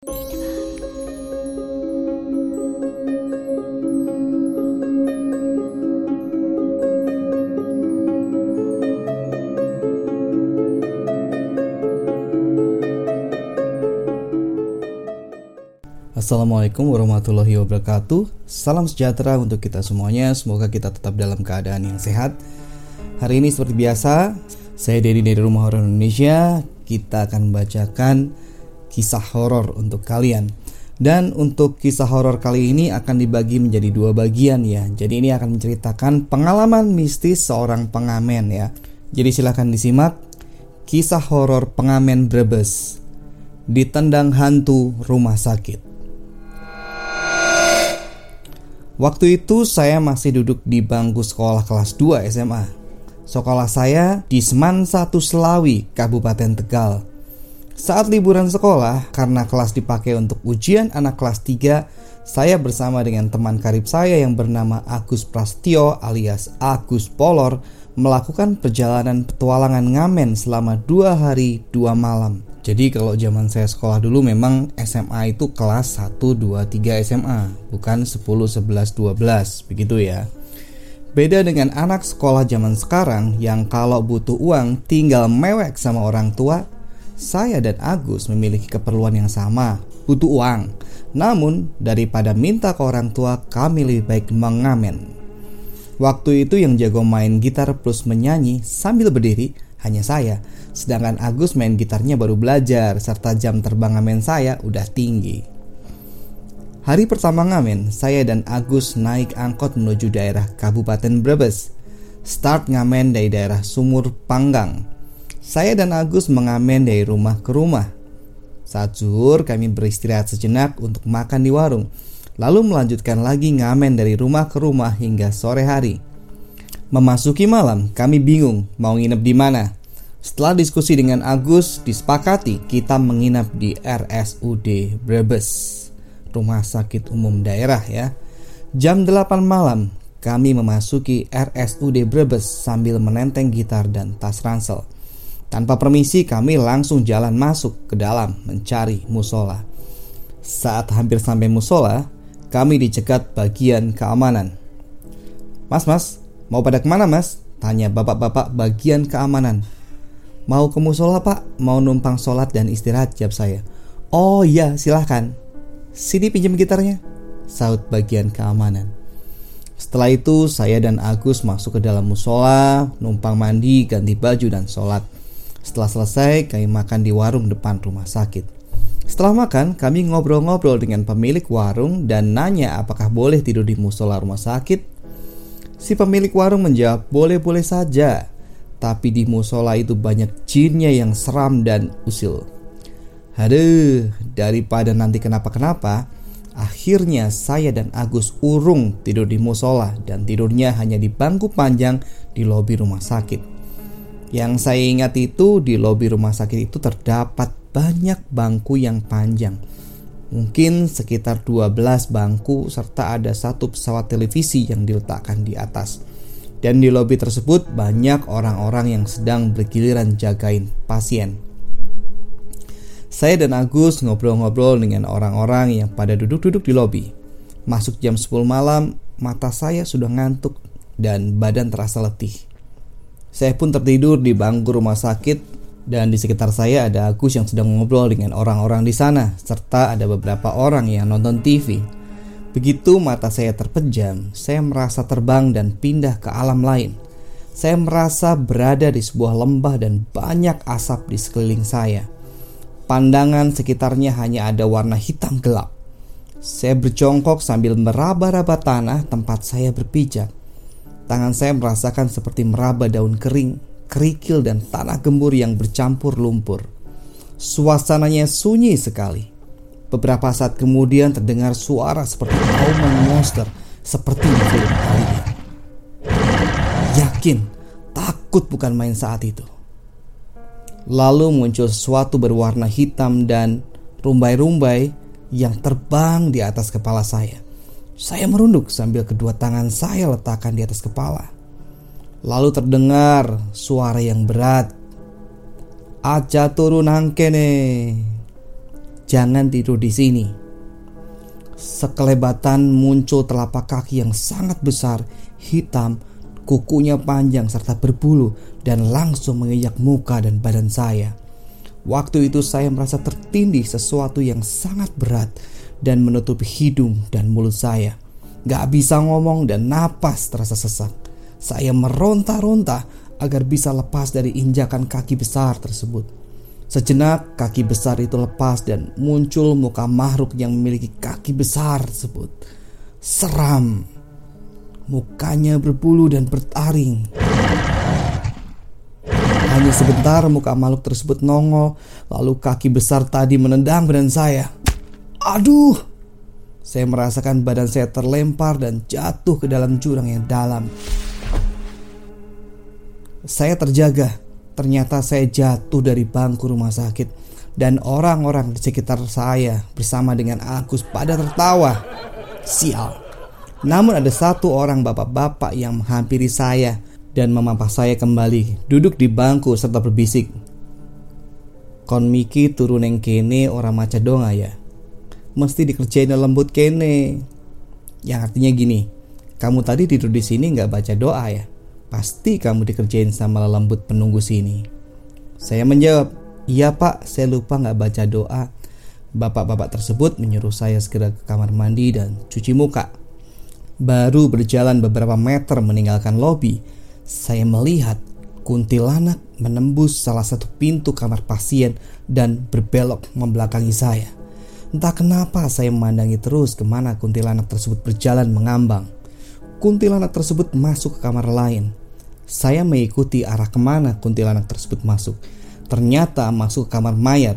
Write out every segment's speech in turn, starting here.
Assalamualaikum warahmatullahi wabarakatuh. Salam sejahtera untuk kita semuanya. Semoga kita tetap dalam keadaan yang sehat. Hari ini seperti biasa Saya Dedi dari Rumah Horor Indonesia. Kita akan membacakan kisah horor untuk kalian. Dan untuk kisah horor kali ini akan dibagi menjadi dua bagian ya. Jadi ini akan menceritakan pengalaman mistis seorang pengamen ya. Jadi silahkan disimak. Kisah horor pengamen Brebes. Ditendang hantu rumah sakit. Waktu itu saya masih duduk di bangku sekolah kelas 2 SMA. Sekolah saya di Seman 1 Selawi, Kabupaten Tegal. Saat liburan sekolah, karena kelas dipakai untuk ujian anak kelas 3, saya bersama dengan teman karib saya yang bernama Agus Prastio alias Agus Polor melakukan perjalanan petualangan ngamen selama dua hari dua malam. Jadi kalau zaman saya sekolah dulu memang SMA itu kelas 1, 2, 3 SMA Bukan 10, 11, 12 begitu ya Beda dengan anak sekolah zaman sekarang yang kalau butuh uang tinggal mewek sama orang tua Saya dan Agus memiliki keperluan yang sama, butuh uang Namun daripada minta ke orang tua kami lebih baik mengamen Waktu itu yang jago main gitar plus menyanyi sambil berdiri hanya saya Sedangkan Agus main gitarnya baru belajar serta jam terbang ngamen saya udah tinggi. Hari pertama ngamen, saya dan Agus naik angkot menuju daerah Kabupaten Brebes. Start ngamen dari daerah Sumur Panggang. Saya dan Agus mengamen dari rumah ke rumah. Saat zuhur kami beristirahat sejenak untuk makan di warung. Lalu melanjutkan lagi ngamen dari rumah ke rumah hingga sore hari. Memasuki malam, kami bingung mau nginep di mana. Setelah diskusi dengan Agus, disepakati kita menginap di RSUD Brebes, Rumah Sakit Umum Daerah ya. Jam 8 malam, kami memasuki RSUD Brebes sambil menenteng gitar dan tas ransel. Tanpa permisi, kami langsung jalan masuk ke dalam mencari musola. Saat hampir sampai musola, kami dicegat bagian keamanan. Mas, mas, mau pada ke mana mas? Tanya bapak-bapak bagian keamanan. Mau ke musola pak? Mau numpang sholat dan istirahat jawab saya. Oh iya silahkan. Sini pinjam gitarnya. Saut bagian keamanan. Setelah itu saya dan Agus masuk ke dalam musola, numpang mandi, ganti baju dan sholat. Setelah selesai kami makan di warung depan rumah sakit. Setelah makan, kami ngobrol-ngobrol dengan pemilik warung dan nanya apakah boleh tidur di musola rumah sakit. Si pemilik warung menjawab, boleh-boleh saja tapi di musola itu banyak jinnya yang seram dan usil. Aduh, daripada nanti kenapa-kenapa, akhirnya saya dan Agus urung tidur di musola dan tidurnya hanya di bangku panjang di lobi rumah sakit. Yang saya ingat itu di lobi rumah sakit itu terdapat banyak bangku yang panjang. Mungkin sekitar 12 bangku serta ada satu pesawat televisi yang diletakkan di atas. Dan di lobi tersebut banyak orang-orang yang sedang bergiliran jagain pasien. Saya dan Agus ngobrol-ngobrol dengan orang-orang yang pada duduk-duduk di lobi. Masuk jam 10 malam, mata saya sudah ngantuk dan badan terasa letih. Saya pun tertidur di bangku rumah sakit dan di sekitar saya ada Agus yang sedang ngobrol dengan orang-orang di sana serta ada beberapa orang yang nonton TV. Begitu mata saya terpejam, saya merasa terbang dan pindah ke alam lain. Saya merasa berada di sebuah lembah dan banyak asap di sekeliling saya. Pandangan sekitarnya hanya ada warna hitam gelap. Saya berjongkok sambil meraba-raba tanah tempat saya berpijak. Tangan saya merasakan seperti meraba daun kering, kerikil dan tanah gembur yang bercampur lumpur. Suasananya sunyi sekali. Beberapa saat kemudian terdengar suara seperti auman monster seperti di film Alien. Yakin, takut bukan main saat itu. Lalu muncul sesuatu berwarna hitam dan rumbai-rumbai yang terbang di atas kepala saya. Saya merunduk sambil kedua tangan saya letakkan di atas kepala. Lalu terdengar suara yang berat. Aja turun angkene. jangan tidur di sini. Sekelebatan muncul telapak kaki yang sangat besar, hitam, kukunya panjang serta berbulu dan langsung menginjak muka dan badan saya. Waktu itu saya merasa tertindih sesuatu yang sangat berat dan menutupi hidung dan mulut saya. Gak bisa ngomong dan napas terasa sesak. Saya meronta-ronta agar bisa lepas dari injakan kaki besar tersebut. Sejenak kaki besar itu lepas dan muncul muka makhluk yang memiliki kaki besar tersebut. Seram. Mukanya berbulu dan bertaring. Hanya sebentar muka makhluk tersebut nongol, lalu kaki besar tadi menendang badan saya. Aduh! Saya merasakan badan saya terlempar dan jatuh ke dalam jurang yang dalam. Saya terjaga Ternyata saya jatuh dari bangku rumah sakit dan orang-orang di sekitar saya bersama dengan Agus pada tertawa. Sial. Namun ada satu orang bapak-bapak yang menghampiri saya dan memapah saya kembali duduk di bangku serta berbisik. Kon Miki turun yang kene orang maca donga ya. Mesti dikerjain lembut kene. Yang artinya gini, kamu tadi tidur di sini nggak baca doa ya? Pasti kamu dikerjain sama lembut penunggu sini. Saya menjawab, iya pak, saya lupa nggak baca doa. Bapak-bapak tersebut menyuruh saya segera ke kamar mandi dan cuci muka. Baru berjalan beberapa meter meninggalkan lobi, saya melihat kuntilanak menembus salah satu pintu kamar pasien dan berbelok membelakangi saya. Entah kenapa saya memandangi terus ke mana kuntilanak tersebut berjalan mengambang. Kuntilanak tersebut masuk ke kamar lain. Saya mengikuti arah ke mana kuntilanak tersebut masuk. Ternyata masuk ke kamar mayat.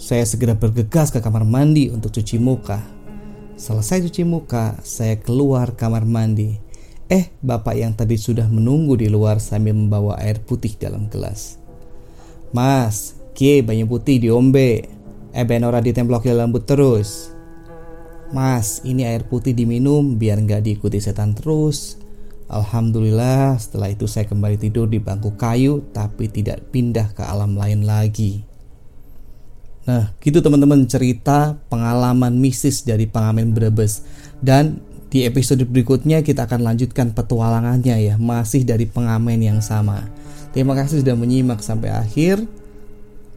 Saya segera bergegas ke kamar mandi untuk cuci muka. Selesai cuci muka, saya keluar kamar mandi. Eh, bapak yang tadi sudah menunggu di luar sambil membawa air putih dalam gelas. Mas, kie banyak putih diombe. Eh, benora ditemplok di lembut terus. Mas, ini air putih diminum biar nggak diikuti setan terus. Alhamdulillah setelah itu saya kembali tidur di bangku kayu tapi tidak pindah ke alam lain lagi. Nah gitu teman-teman cerita pengalaman mistis dari pengamen Brebes Dan di episode berikutnya kita akan lanjutkan petualangannya ya Masih dari pengamen yang sama Terima kasih sudah menyimak sampai akhir